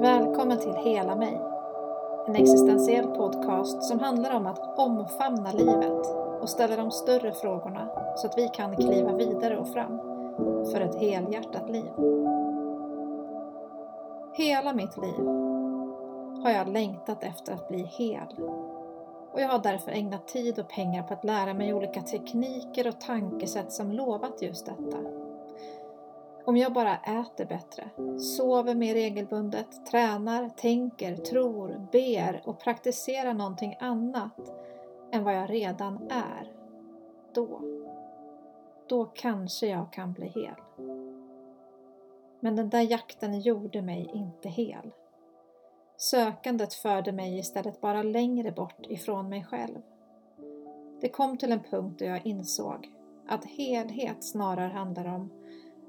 Välkommen till Hela mig. En existentiell podcast som handlar om att omfamna livet och ställa de större frågorna så att vi kan kliva vidare och fram för ett helhjärtat liv. Hela mitt liv har jag längtat efter att bli hel och jag har därför ägnat tid och pengar på att lära mig olika tekniker och tankesätt som lovat just detta. Om jag bara äter bättre, sover mer regelbundet, tränar, tänker, tror, ber och praktiserar någonting annat än vad jag redan är, då, då kanske jag kan bli hel. Men den där jakten gjorde mig inte hel. Sökandet förde mig istället bara längre bort ifrån mig själv. Det kom till en punkt då jag insåg att helhet snarare handlar om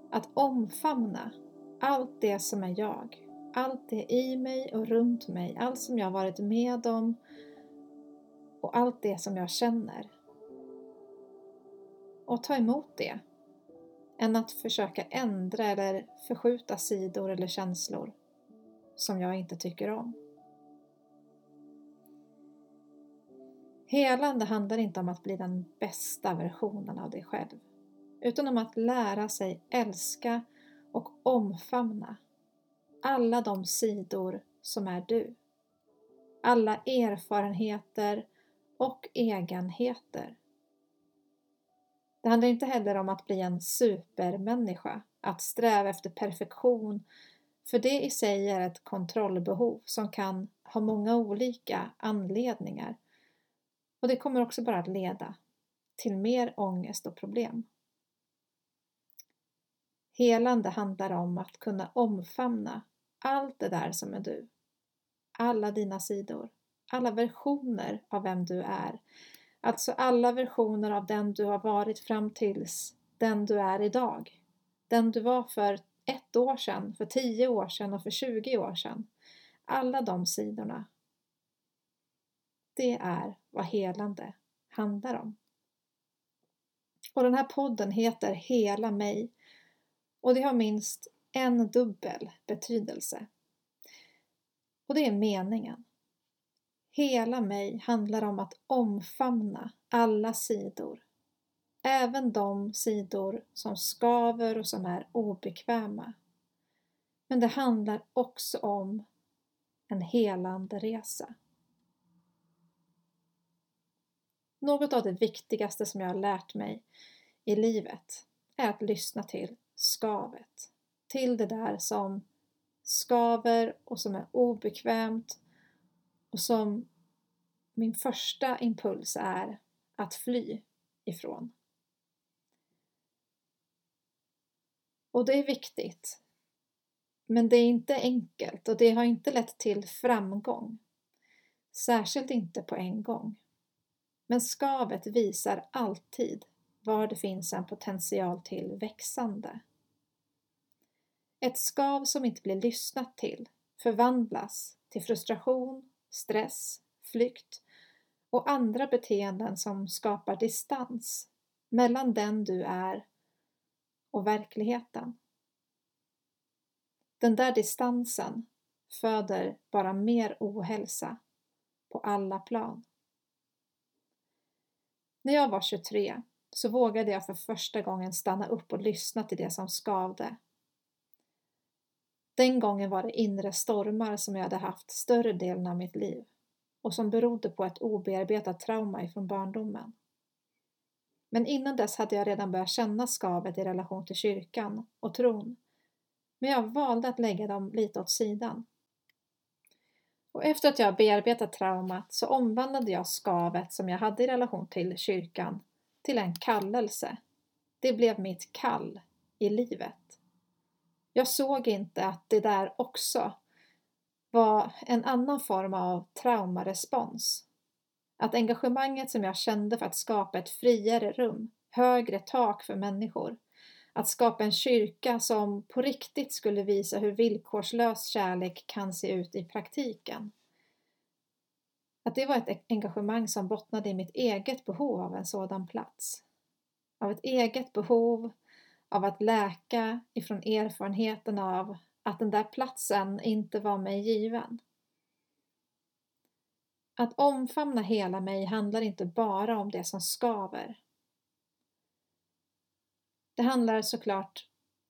att omfamna allt det som är jag, allt det i mig och runt mig, allt som jag varit med om och allt det som jag känner. Och ta emot det, än att försöka ändra eller förskjuta sidor eller känslor som jag inte tycker om. Helande handlar inte om att bli den bästa versionen av dig själv, utan om att lära sig älska och omfamna alla de sidor som är du. Alla erfarenheter och egenheter. Det handlar inte heller om att bli en supermänniska, att sträva efter perfektion för det i sig är ett kontrollbehov som kan ha många olika anledningar och det kommer också bara att leda till mer ångest och problem. Helande handlar om att kunna omfamna allt det där som är du. Alla dina sidor, alla versioner av vem du är. Alltså alla versioner av den du har varit fram tills den du är idag. Den du var för ett år sedan, för tio år sedan och för 20 år sedan. Alla de sidorna. Det är vad helande handlar om. Och den här podden heter Hela mig och det har minst en dubbel betydelse. Och det är meningen. Hela mig handlar om att omfamna alla sidor Även de sidor som skaver och som är obekväma. Men det handlar också om en helande resa. Något av det viktigaste som jag har lärt mig i livet är att lyssna till skavet. Till det där som skaver och som är obekvämt och som min första impuls är att fly ifrån. Och det är viktigt. Men det är inte enkelt och det har inte lett till framgång. Särskilt inte på en gång. Men skavet visar alltid var det finns en potential till växande. Ett skav som inte blir lyssnat till förvandlas till frustration, stress, flykt och andra beteenden som skapar distans mellan den du är och verkligheten. Den där distansen föder bara mer ohälsa på alla plan. När jag var 23 så vågade jag för första gången stanna upp och lyssna till det som skavde. Den gången var det inre stormar som jag hade haft större delen av mitt liv och som berodde på ett obearbetat trauma ifrån barndomen. Men innan dess hade jag redan börjat känna skavet i relation till kyrkan och tron. Men jag valde att lägga dem lite åt sidan. Och efter att jag bearbetat traumat så omvandlade jag skavet som jag hade i relation till kyrkan till en kallelse. Det blev mitt kall i livet. Jag såg inte att det där också var en annan form av traumarespons att engagemanget som jag kände för att skapa ett friare rum, högre tak för människor, att skapa en kyrka som på riktigt skulle visa hur villkorslös kärlek kan se ut i praktiken. Att det var ett e- engagemang som bottnade i mitt eget behov av en sådan plats. Av ett eget behov av att läka ifrån erfarenheten av att den där platsen inte var mig given. Att omfamna hela mig handlar inte bara om det som skaver. Det handlar såklart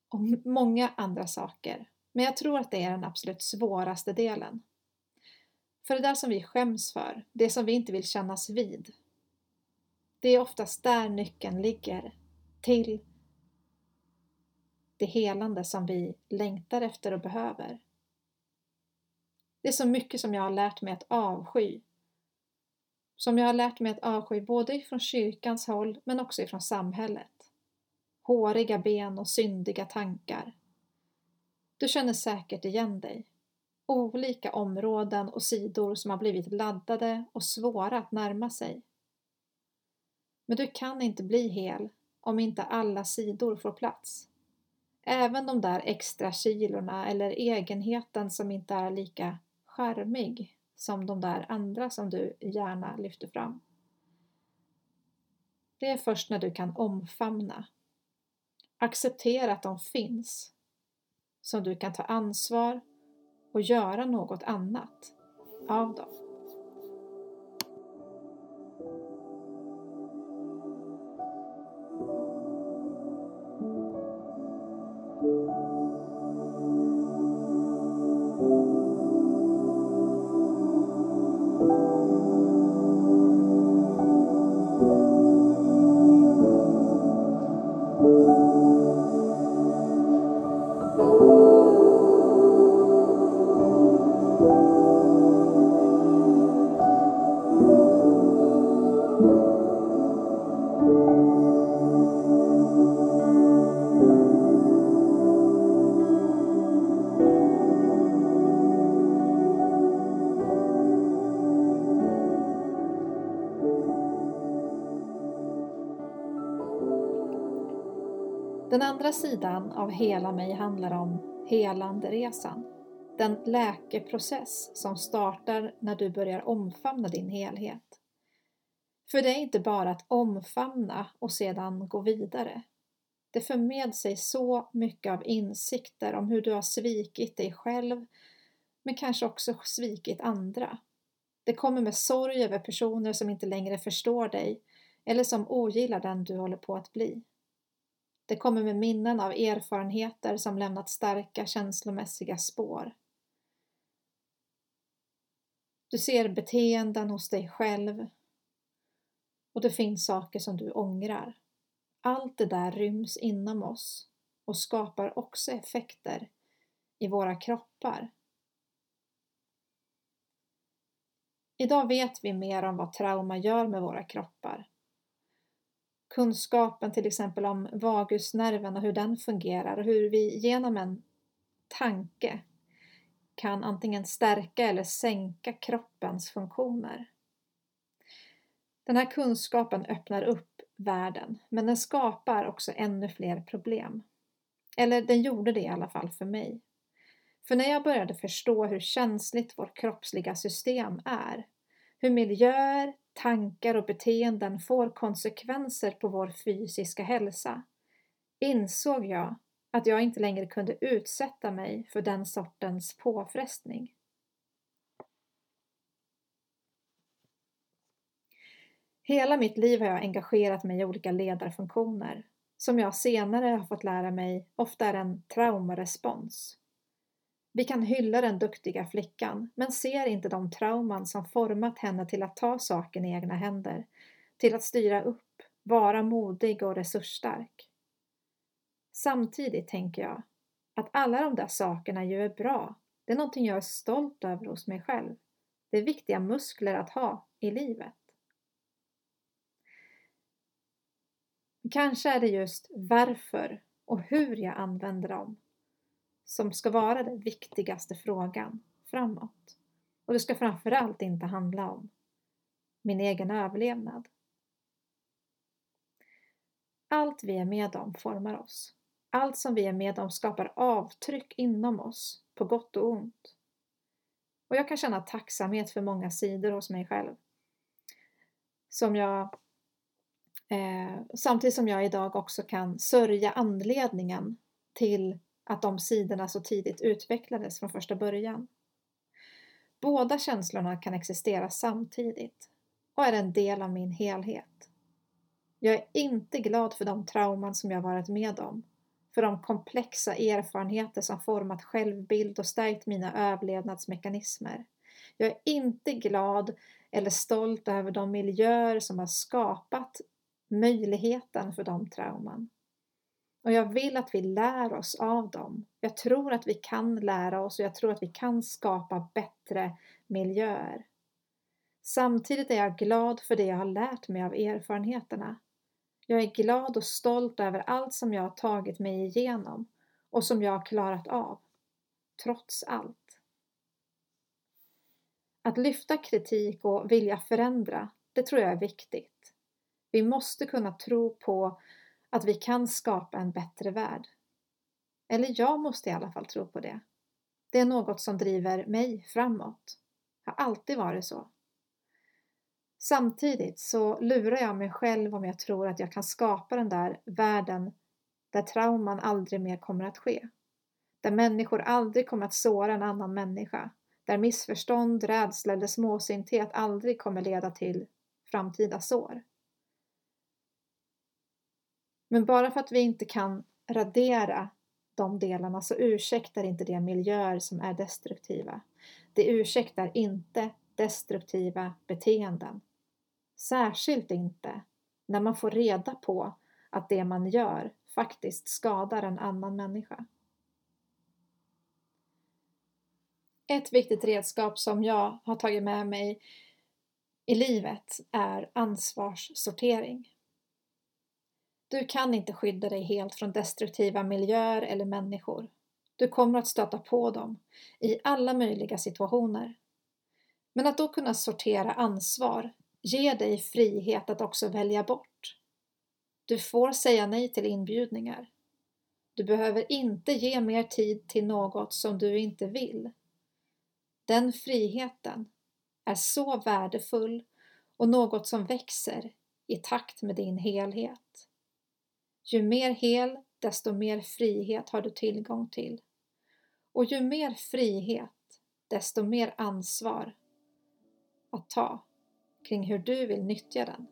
om många andra saker, men jag tror att det är den absolut svåraste delen. För det där som vi skäms för, det som vi inte vill kännas vid, det är oftast där nyckeln ligger till det helande som vi längtar efter och behöver. Det är så mycket som jag har lärt mig att avsky. Som jag har lärt mig att avsky både ifrån kyrkans håll men också ifrån samhället. Håriga ben och syndiga tankar. Du känner säkert igen dig. Olika områden och sidor som har blivit laddade och svåra att närma sig. Men du kan inte bli hel om inte alla sidor får plats. Även de där extra kilorna eller egenheten som inte är lika charmig som de där andra som du gärna lyfter fram. Det är först när du kan omfamna, acceptera att de finns, som du kan ta ansvar och göra något annat av dem. Andra sidan av Hela mig handlar om helanderesan. Den läkeprocess som startar när du börjar omfamna din helhet. För det är inte bara att omfamna och sedan gå vidare. Det för med sig så mycket av insikter om hur du har svikit dig själv, men kanske också svikit andra. Det kommer med sorg över personer som inte längre förstår dig eller som ogillar den du håller på att bli. Det kommer med minnen av erfarenheter som lämnat starka känslomässiga spår. Du ser beteenden hos dig själv och det finns saker som du ångrar. Allt det där ryms inom oss och skapar också effekter i våra kroppar. Idag vet vi mer om vad trauma gör med våra kroppar kunskapen till exempel om vagusnerven och hur den fungerar och hur vi genom en tanke kan antingen stärka eller sänka kroppens funktioner. Den här kunskapen öppnar upp världen, men den skapar också ännu fler problem. Eller den gjorde det i alla fall för mig. För när jag började förstå hur känsligt vårt kroppsliga system är, hur miljöer, tankar och beteenden får konsekvenser på vår fysiska hälsa insåg jag att jag inte längre kunde utsätta mig för den sortens påfrestning. Hela mitt liv har jag engagerat mig i olika ledarfunktioner som jag senare har fått lära mig ofta är en traumarespons. Vi kan hylla den duktiga flickan, men ser inte de trauman som format henne till att ta saken i egna händer, till att styra upp, vara modig och resursstark. Samtidigt tänker jag att alla de där sakerna ju är bra. Det är någonting jag är stolt över hos mig själv. Det är viktiga muskler att ha i livet. Kanske är det just varför och hur jag använder dem som ska vara den viktigaste frågan framåt. Och det ska framförallt inte handla om min egen överlevnad. Allt vi är med om formar oss. Allt som vi är med om skapar avtryck inom oss, på gott och ont. Och jag kan känna tacksamhet för många sidor hos mig själv. Som jag, eh, samtidigt som jag idag också kan sörja anledningen till att de sidorna så tidigt utvecklades från första början. Båda känslorna kan existera samtidigt och är en del av min helhet. Jag är inte glad för de trauman som jag varit med om, för de komplexa erfarenheter som format självbild och stärkt mina överlevnadsmekanismer. Jag är inte glad eller stolt över de miljöer som har skapat möjligheten för de trauman. Och jag vill att vi lär oss av dem. Jag tror att vi kan lära oss och jag tror att vi kan skapa bättre miljöer. Samtidigt är jag glad för det jag har lärt mig av erfarenheterna. Jag är glad och stolt över allt som jag har tagit mig igenom och som jag har klarat av. Trots allt. Att lyfta kritik och vilja förändra, det tror jag är viktigt. Vi måste kunna tro på att vi kan skapa en bättre värld. Eller jag måste i alla fall tro på det. Det är något som driver mig framåt. Det har alltid varit så. Samtidigt så lurar jag mig själv om jag tror att jag kan skapa den där världen där trauman aldrig mer kommer att ske. Där människor aldrig kommer att såra en annan människa. Där missförstånd, rädsla eller småsynthet aldrig kommer leda till framtida sår. Men bara för att vi inte kan radera de delarna så ursäktar inte det miljöer som är destruktiva. Det ursäktar inte destruktiva beteenden. Särskilt inte när man får reda på att det man gör faktiskt skadar en annan människa. Ett viktigt redskap som jag har tagit med mig i livet är ansvarssortering. Du kan inte skydda dig helt från destruktiva miljöer eller människor. Du kommer att stöta på dem i alla möjliga situationer. Men att då kunna sortera ansvar ger dig frihet att också välja bort. Du får säga nej till inbjudningar. Du behöver inte ge mer tid till något som du inte vill. Den friheten är så värdefull och något som växer i takt med din helhet. Ju mer hel, desto mer frihet har du tillgång till. Och ju mer frihet, desto mer ansvar att ta kring hur du vill nyttja den.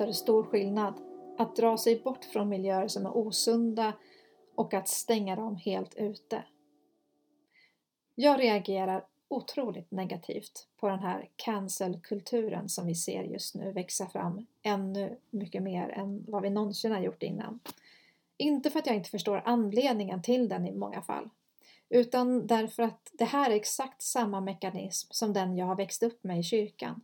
Är det stor skillnad att dra sig bort från miljöer som är osunda och att stänga dem helt ute. Jag reagerar otroligt negativt på den här cancelkulturen som vi ser just nu växa fram ännu mycket mer än vad vi någonsin har gjort innan. Inte för att jag inte förstår anledningen till den i många fall, utan därför att det här är exakt samma mekanism som den jag har växt upp med i kyrkan.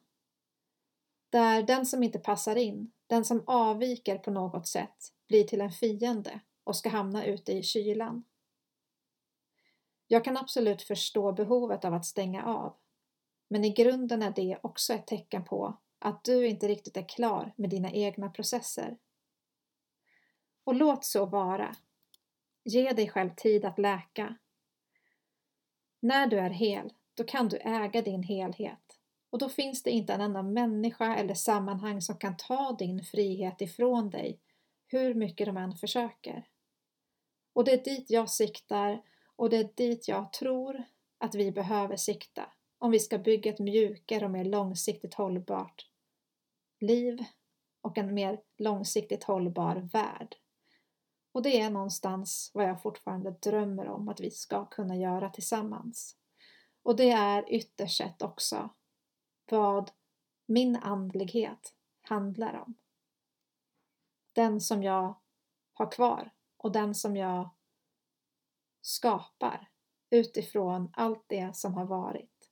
Där den som inte passar in, den som avviker på något sätt, blir till en fiende och ska hamna ute i kylan. Jag kan absolut förstå behovet av att stänga av. Men i grunden är det också ett tecken på att du inte riktigt är klar med dina egna processer. Och låt så vara. Ge dig själv tid att läka. När du är hel, då kan du äga din helhet och då finns det inte en enda människa eller sammanhang som kan ta din frihet ifrån dig, hur mycket de än försöker. Och det är dit jag siktar och det är dit jag tror att vi behöver sikta om vi ska bygga ett mjukare och mer långsiktigt hållbart liv och en mer långsiktigt hållbar värld. Och det är någonstans vad jag fortfarande drömmer om att vi ska kunna göra tillsammans. Och det är ytterst sett också vad min andlighet handlar om. Den som jag har kvar och den som jag skapar utifrån allt det som har varit.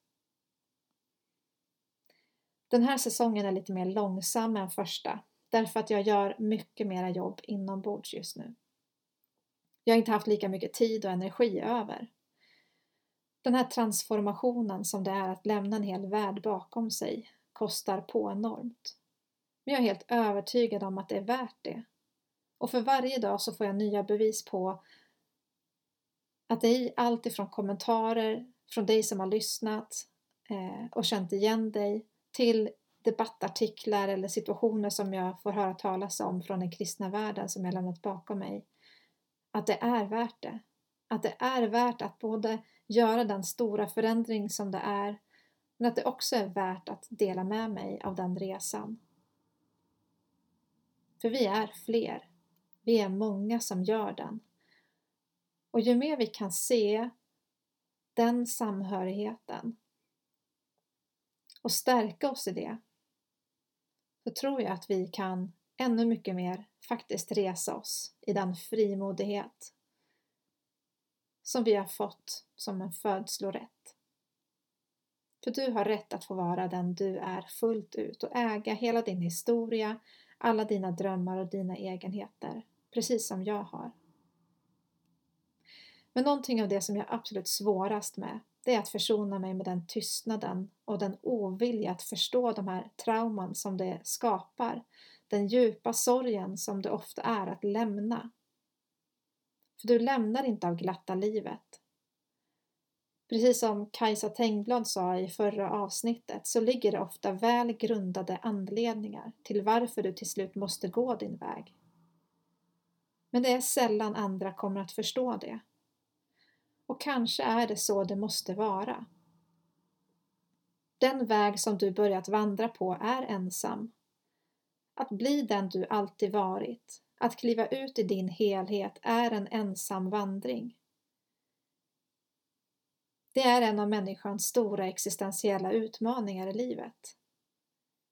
Den här säsongen är lite mer långsam än första därför att jag gör mycket mera jobb inombords just nu. Jag har inte haft lika mycket tid och energi över. Den här transformationen som det är att lämna en hel värld bakom sig kostar på enormt. Men jag är helt övertygad om att det är värt det. Och för varje dag så får jag nya bevis på att det är allt ifrån kommentarer från dig som har lyssnat eh, och känt igen dig till debattartiklar eller situationer som jag får höra talas om från den kristna världen som jag lämnat bakom mig. Att det är värt det. Att det är värt att både göra den stora förändring som det är men att det också är värt att dela med mig av den resan. För vi är fler. Vi är många som gör den. Och ju mer vi kan se den samhörigheten och stärka oss i det så tror jag att vi kan ännu mycket mer faktiskt resa oss i den frimodighet som vi har fått som en födslorätt. För du har rätt att få vara den du är fullt ut och äga hela din historia, alla dina drömmar och dina egenheter, precis som jag har. Men någonting av det som jag är absolut svårast med, det är att försona mig med den tystnaden och den ovilja att förstå de här trauman som det skapar, den djupa sorgen som det ofta är att lämna. För du lämnar inte av glatta livet. Precis som Kajsa Tengblad sa i förra avsnittet så ligger det ofta väl grundade anledningar till varför du till slut måste gå din väg. Men det är sällan andra kommer att förstå det. Och kanske är det så det måste vara. Den väg som du börjat vandra på är ensam. Att bli den du alltid varit, att kliva ut i din helhet är en ensam vandring. Det är en av människans stora existentiella utmaningar i livet.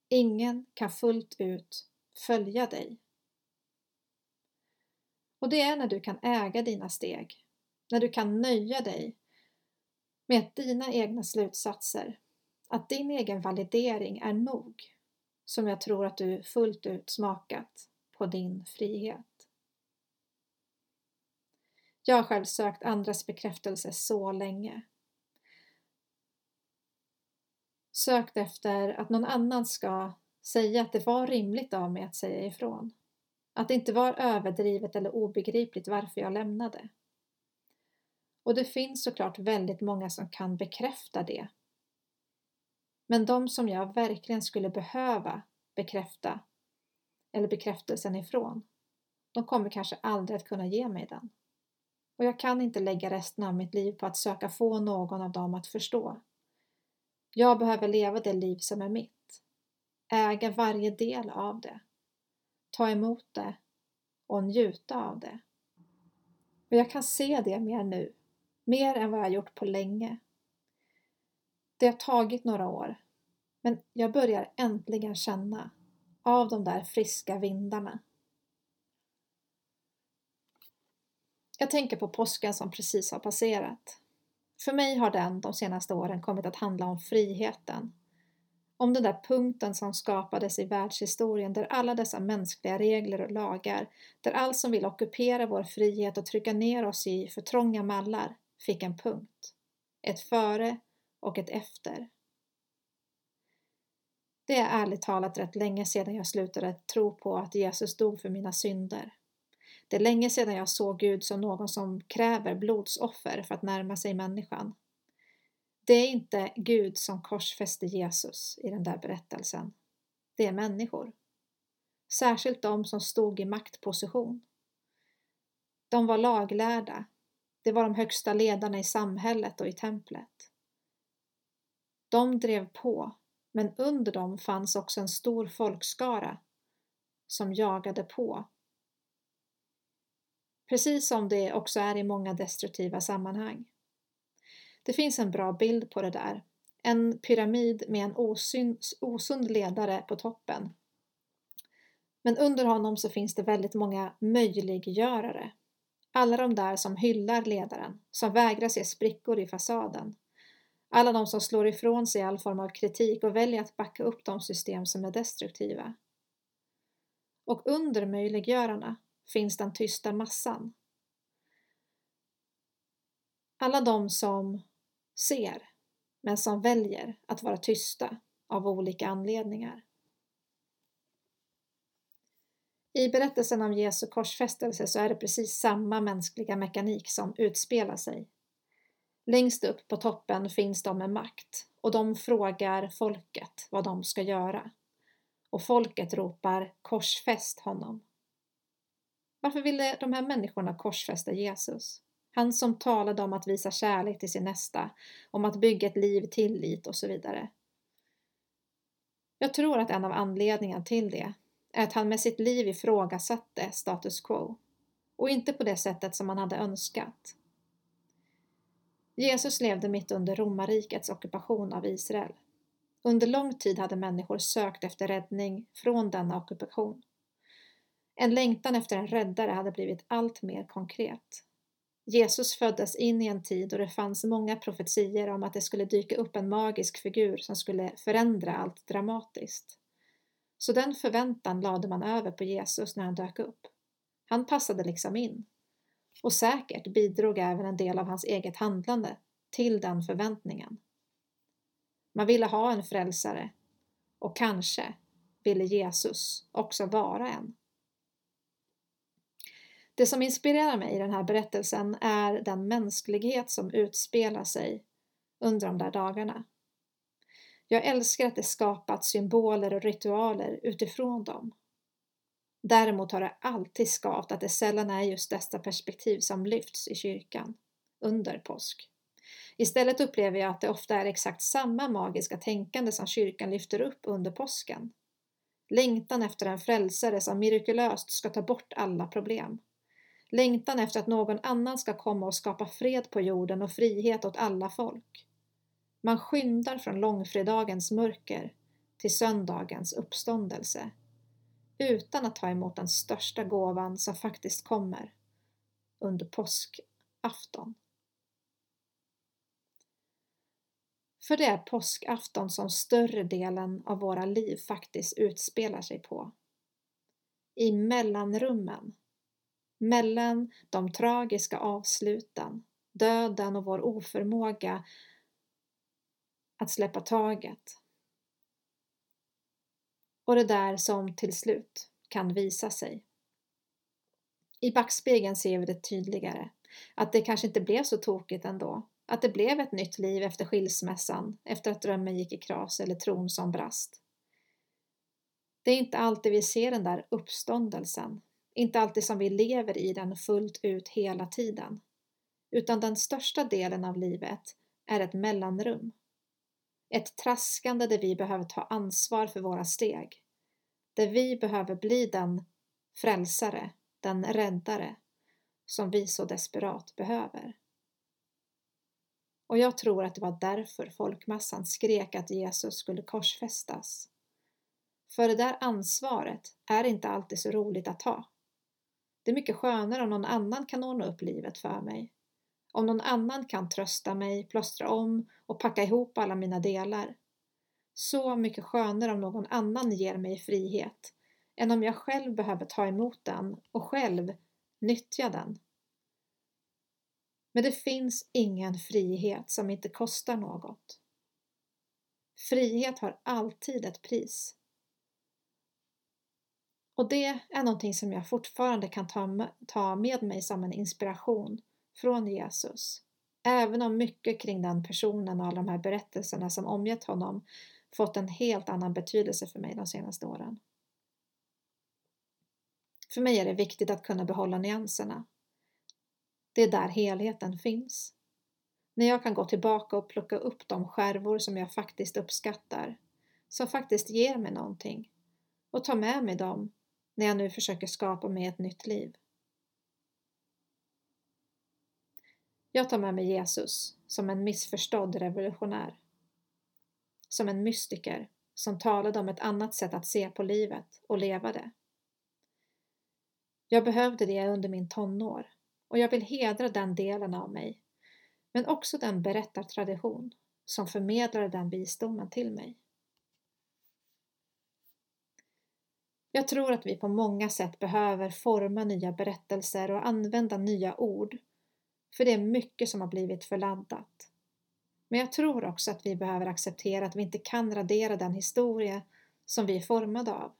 Ingen kan fullt ut följa dig. Och det är när du kan äga dina steg, när du kan nöja dig med att dina egna slutsatser, att din egen validering är nog, som jag tror att du fullt ut smakat på din frihet. Jag har själv sökt andras bekräftelse så länge. Sökt efter att någon annan ska säga att det var rimligt av mig att säga ifrån. Att det inte var överdrivet eller obegripligt varför jag lämnade. Och det finns såklart väldigt många som kan bekräfta det. Men de som jag verkligen skulle behöva bekräfta eller bekräftelsen ifrån, de kommer kanske aldrig att kunna ge mig den. Och jag kan inte lägga resten av mitt liv på att söka få någon av dem att förstå. Jag behöver leva det liv som är mitt, äga varje del av det, ta emot det och njuta av det. Och jag kan se det mer nu, mer än vad jag gjort på länge. Det har tagit några år, men jag börjar äntligen känna av de där friska vindarna. Jag tänker på påsken som precis har passerat. För mig har den de senaste åren kommit att handla om friheten. Om den där punkten som skapades i världshistorien där alla dessa mänskliga regler och lagar, där allt som vill ockupera vår frihet och trycka ner oss i för trånga mallar fick en punkt. Ett före och ett efter. Det är ärligt talat rätt länge sedan jag slutade tro på att Jesus dog för mina synder. Det är länge sedan jag såg Gud som någon som kräver blodsoffer för att närma sig människan. Det är inte Gud som korsfäste Jesus i den där berättelsen. Det är människor. Särskilt de som stod i maktposition. De var laglärda. Det var de högsta ledarna i samhället och i templet. De drev på men under dem fanns också en stor folkskara som jagade på. Precis som det också är i många destruktiva sammanhang. Det finns en bra bild på det där. En pyramid med en osund ledare på toppen. Men under honom så finns det väldigt många möjliggörare. Alla de där som hyllar ledaren, som vägrar se sprickor i fasaden. Alla de som slår ifrån sig all form av kritik och väljer att backa upp de system som är destruktiva. Och under möjliggörarna finns den tysta massan. Alla de som ser, men som väljer att vara tysta av olika anledningar. I berättelsen om Jesu korsfästelse så är det precis samma mänskliga mekanik som utspelar sig. Längst upp på toppen finns de med makt och de frågar folket vad de ska göra. Och folket ropar korsfäst honom. Varför ville de här människorna korsfästa Jesus? Han som talade om att visa kärlek till sin nästa, om att bygga ett liv i tillit och så vidare. Jag tror att en av anledningarna till det är att han med sitt liv ifrågasatte status quo och inte på det sättet som han hade önskat. Jesus levde mitt under romarrikets ockupation av Israel. Under lång tid hade människor sökt efter räddning från denna ockupation. En längtan efter en räddare hade blivit allt mer konkret. Jesus föddes in i en tid då det fanns många profetier om att det skulle dyka upp en magisk figur som skulle förändra allt dramatiskt. Så den förväntan lade man över på Jesus när han dök upp. Han passade liksom in. Och säkert bidrog även en del av hans eget handlande till den förväntningen. Man ville ha en frälsare och kanske ville Jesus också vara en. Det som inspirerar mig i den här berättelsen är den mänsklighet som utspelar sig under de där dagarna. Jag älskar att det skapats symboler och ritualer utifrån dem. Däremot har det alltid skavt att det sällan är just dessa perspektiv som lyfts i kyrkan under påsk. Istället upplever jag att det ofta är exakt samma magiska tänkande som kyrkan lyfter upp under påsken. Längtan efter en frälsare som mirakulöst ska ta bort alla problem. Längtan efter att någon annan ska komma och skapa fred på jorden och frihet åt alla folk. Man skyndar från långfredagens mörker till söndagens uppståndelse utan att ta emot den största gåvan som faktiskt kommer under påskafton. För det är påskafton som större delen av våra liv faktiskt utspelar sig på. I mellanrummen, mellan de tragiska avsluten, döden och vår oförmåga att släppa taget. Och det där som till slut kan visa sig. I backspegeln ser vi det tydligare, att det kanske inte blev så tokigt ändå. Att det blev ett nytt liv efter skilsmässan, efter att drömmen gick i kras eller tron som brast. Det är inte alltid vi ser den där uppståndelsen, inte alltid som vi lever i den fullt ut hela tiden, utan den största delen av livet är ett mellanrum. Ett traskande där vi behöver ta ansvar för våra steg. Där vi behöver bli den frälsare, den räddare som vi så desperat behöver. Och jag tror att det var därför folkmassan skrek att Jesus skulle korsfästas. För det där ansvaret är inte alltid så roligt att ta. Det är mycket skönare om någon annan kan ordna upp livet för mig om någon annan kan trösta mig, plåstra om och packa ihop alla mina delar. Så mycket skönare om någon annan ger mig frihet än om jag själv behöver ta emot den och själv nyttja den. Men det finns ingen frihet som inte kostar något. Frihet har alltid ett pris. Och det är någonting som jag fortfarande kan ta med mig som en inspiration från Jesus. Även om mycket kring den personen och alla de här berättelserna som omgett honom fått en helt annan betydelse för mig de senaste åren. För mig är det viktigt att kunna behålla nyanserna. Det är där helheten finns. När jag kan gå tillbaka och plocka upp de skärvor som jag faktiskt uppskattar, som faktiskt ger mig någonting, och ta med mig dem när jag nu försöker skapa mig ett nytt liv. Jag tar med mig Jesus som en missförstådd revolutionär. Som en mystiker som talade om ett annat sätt att se på livet och leva det. Jag behövde det under min tonår och jag vill hedra den delen av mig, men också den berättartradition som förmedlade den visdomen till mig. Jag tror att vi på många sätt behöver forma nya berättelser och använda nya ord, för det är mycket som har blivit förladdat. Men jag tror också att vi behöver acceptera att vi inte kan radera den historia som vi är formade av.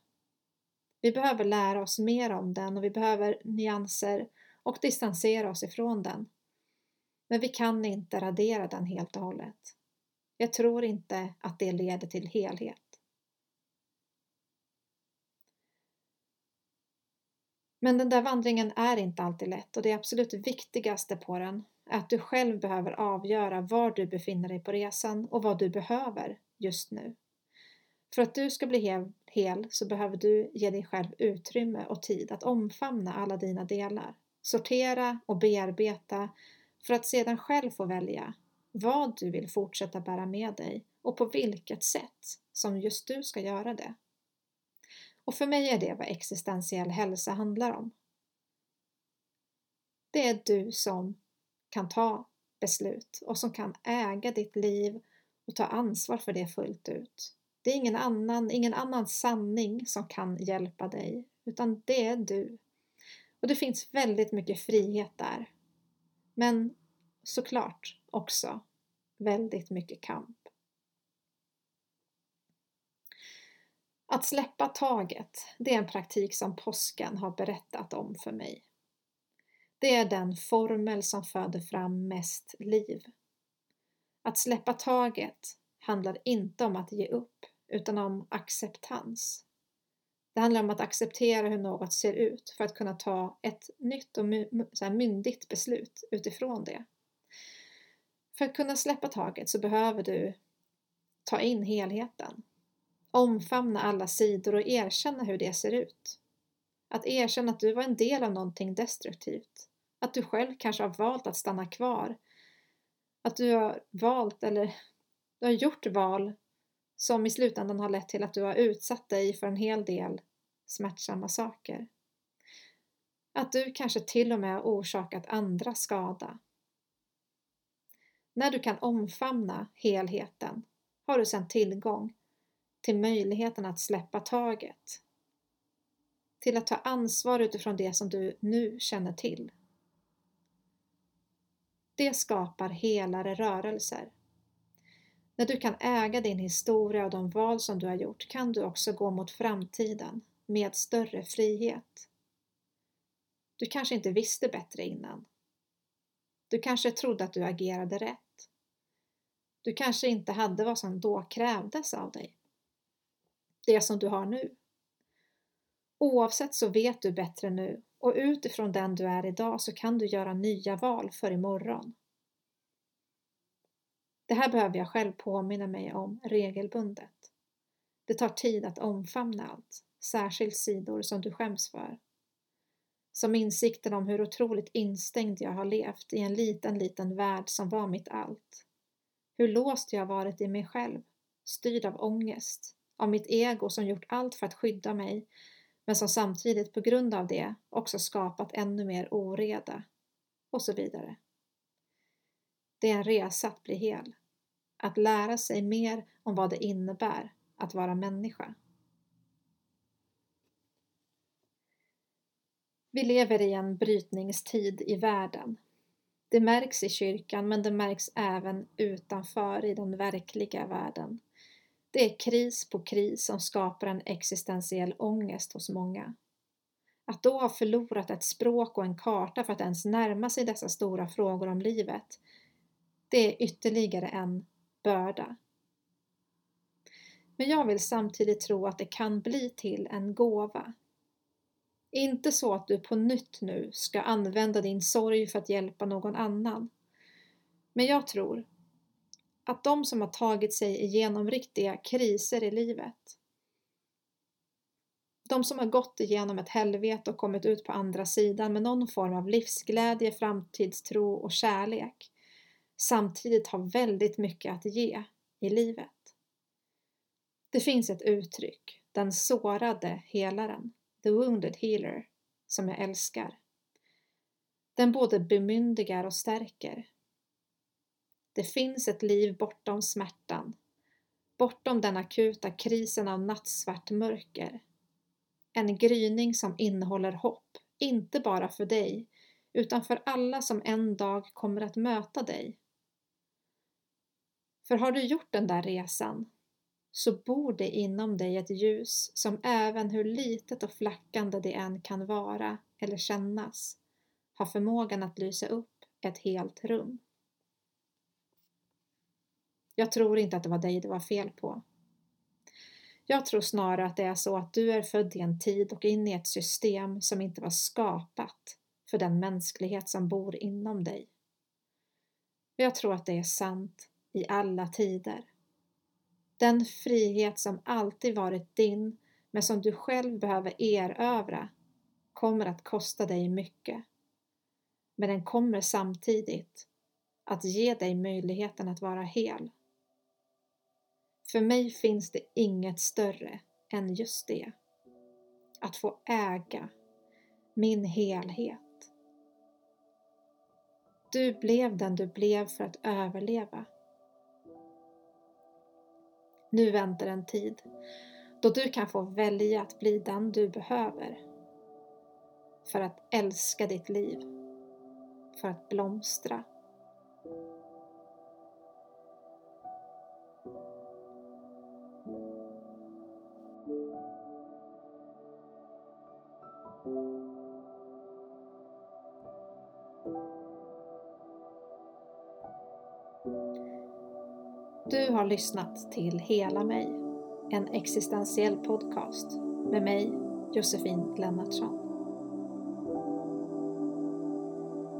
Vi behöver lära oss mer om den och vi behöver nyanser och distansera oss ifrån den. Men vi kan inte radera den helt och hållet. Jag tror inte att det leder till helhet. Men den där vandringen är inte alltid lätt och det absolut viktigaste på den är att du själv behöver avgöra var du befinner dig på resan och vad du behöver just nu. För att du ska bli hel, hel så behöver du ge dig själv utrymme och tid att omfamna alla dina delar, sortera och bearbeta för att sedan själv få välja vad du vill fortsätta bära med dig och på vilket sätt som just du ska göra det. Och för mig är det vad existentiell hälsa handlar om. Det är du som kan ta beslut och som kan äga ditt liv och ta ansvar för det fullt ut. Det är ingen annan, ingen annan sanning som kan hjälpa dig, utan det är du. Och det finns väldigt mycket frihet där. Men såklart också väldigt mycket kamp. Att släppa taget, det är en praktik som påsken har berättat om för mig. Det är den formel som föder fram mest liv. Att släppa taget handlar inte om att ge upp, utan om acceptans. Det handlar om att acceptera hur något ser ut för att kunna ta ett nytt och myndigt beslut utifrån det. För att kunna släppa taget så behöver du ta in helheten. Omfamna alla sidor och erkänna hur det ser ut. Att erkänna att du var en del av någonting destruktivt. Att du själv kanske har valt att stanna kvar. Att du har valt eller du har gjort val som i slutändan har lett till att du har utsatt dig för en hel del smärtsamma saker. Att du kanske till och med har orsakat andra skada. När du kan omfamna helheten har du sedan tillgång till möjligheten att släppa taget. Till att ta ansvar utifrån det som du nu känner till. Det skapar helare rörelser. När du kan äga din historia och de val som du har gjort kan du också gå mot framtiden med större frihet. Du kanske inte visste bättre innan. Du kanske trodde att du agerade rätt. Du kanske inte hade vad som då krävdes av dig. Det som du har nu. Oavsett så vet du bättre nu och utifrån den du är idag så kan du göra nya val för imorgon. Det här behöver jag själv påminna mig om regelbundet. Det tar tid att omfamna allt, särskilt sidor som du skäms för. Som insikten om hur otroligt instängd jag har levt i en liten, liten värld som var mitt allt. Hur låst jag varit i mig själv, styrd av ångest, av mitt ego som gjort allt för att skydda mig, men som samtidigt på grund av det också skapat ännu mer oreda, och så vidare. Det är en resa att bli hel att lära sig mer om vad det innebär att vara människa. Vi lever i en brytningstid i världen. Det märks i kyrkan men det märks även utanför i den verkliga världen. Det är kris på kris som skapar en existentiell ångest hos många. Att då ha förlorat ett språk och en karta för att ens närma sig dessa stora frågor om livet, det är ytterligare en börda. Men jag vill samtidigt tro att det kan bli till en gåva. Inte så att du på nytt nu ska använda din sorg för att hjälpa någon annan. Men jag tror att de som har tagit sig igenom riktiga kriser i livet De som har gått igenom ett helvete och kommit ut på andra sidan med någon form av livsglädje, framtidstro och kärlek samtidigt har väldigt mycket att ge i livet. Det finns ett uttryck, den sårade helaren, the wounded healer, som jag älskar. Den både bemyndigar och stärker. Det finns ett liv bortom smärtan, bortom den akuta krisen av nattsvart mörker. En gryning som innehåller hopp, inte bara för dig, utan för alla som en dag kommer att möta dig. För har du gjort den där resan så bor det inom dig ett ljus som även hur litet och flackande det än kan vara eller kännas har förmågan att lysa upp ett helt rum. Jag tror inte att det var dig det var fel på. Jag tror snarare att det är så att du är född i en tid och in i ett system som inte var skapat för den mänsklighet som bor inom dig. Jag tror att det är sant i alla tider. Den frihet som alltid varit din men som du själv behöver erövra kommer att kosta dig mycket. Men den kommer samtidigt att ge dig möjligheten att vara hel. För mig finns det inget större än just det. Att få äga min helhet. Du blev den du blev för att överleva. Nu väntar en tid då du kan få välja att bli den du behöver för att älska ditt liv, för att blomstra. Har lyssnat till Hela mig, en existentiell podcast med mig, Josefin Lennartsson.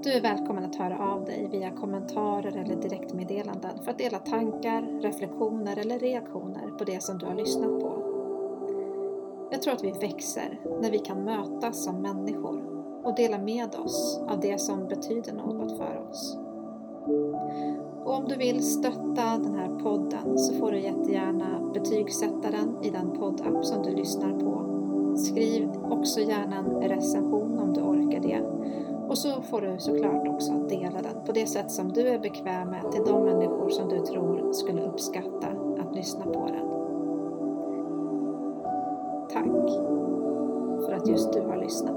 Du är välkommen att höra av dig via kommentarer eller direktmeddelanden för att dela tankar, reflektioner eller reaktioner på det som du har lyssnat på. Jag tror att vi växer när vi kan mötas som människor och dela med oss av det som betyder något för oss. Och om du vill stötta den här podden så får du jättegärna betygsätta den i den poddapp som du lyssnar på. Skriv också gärna en recension om du orkar det. Och så får du såklart också dela den på det sätt som du är bekväm med till de människor som du tror skulle uppskatta att lyssna på den. Tack för att just du har lyssnat.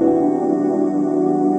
うん。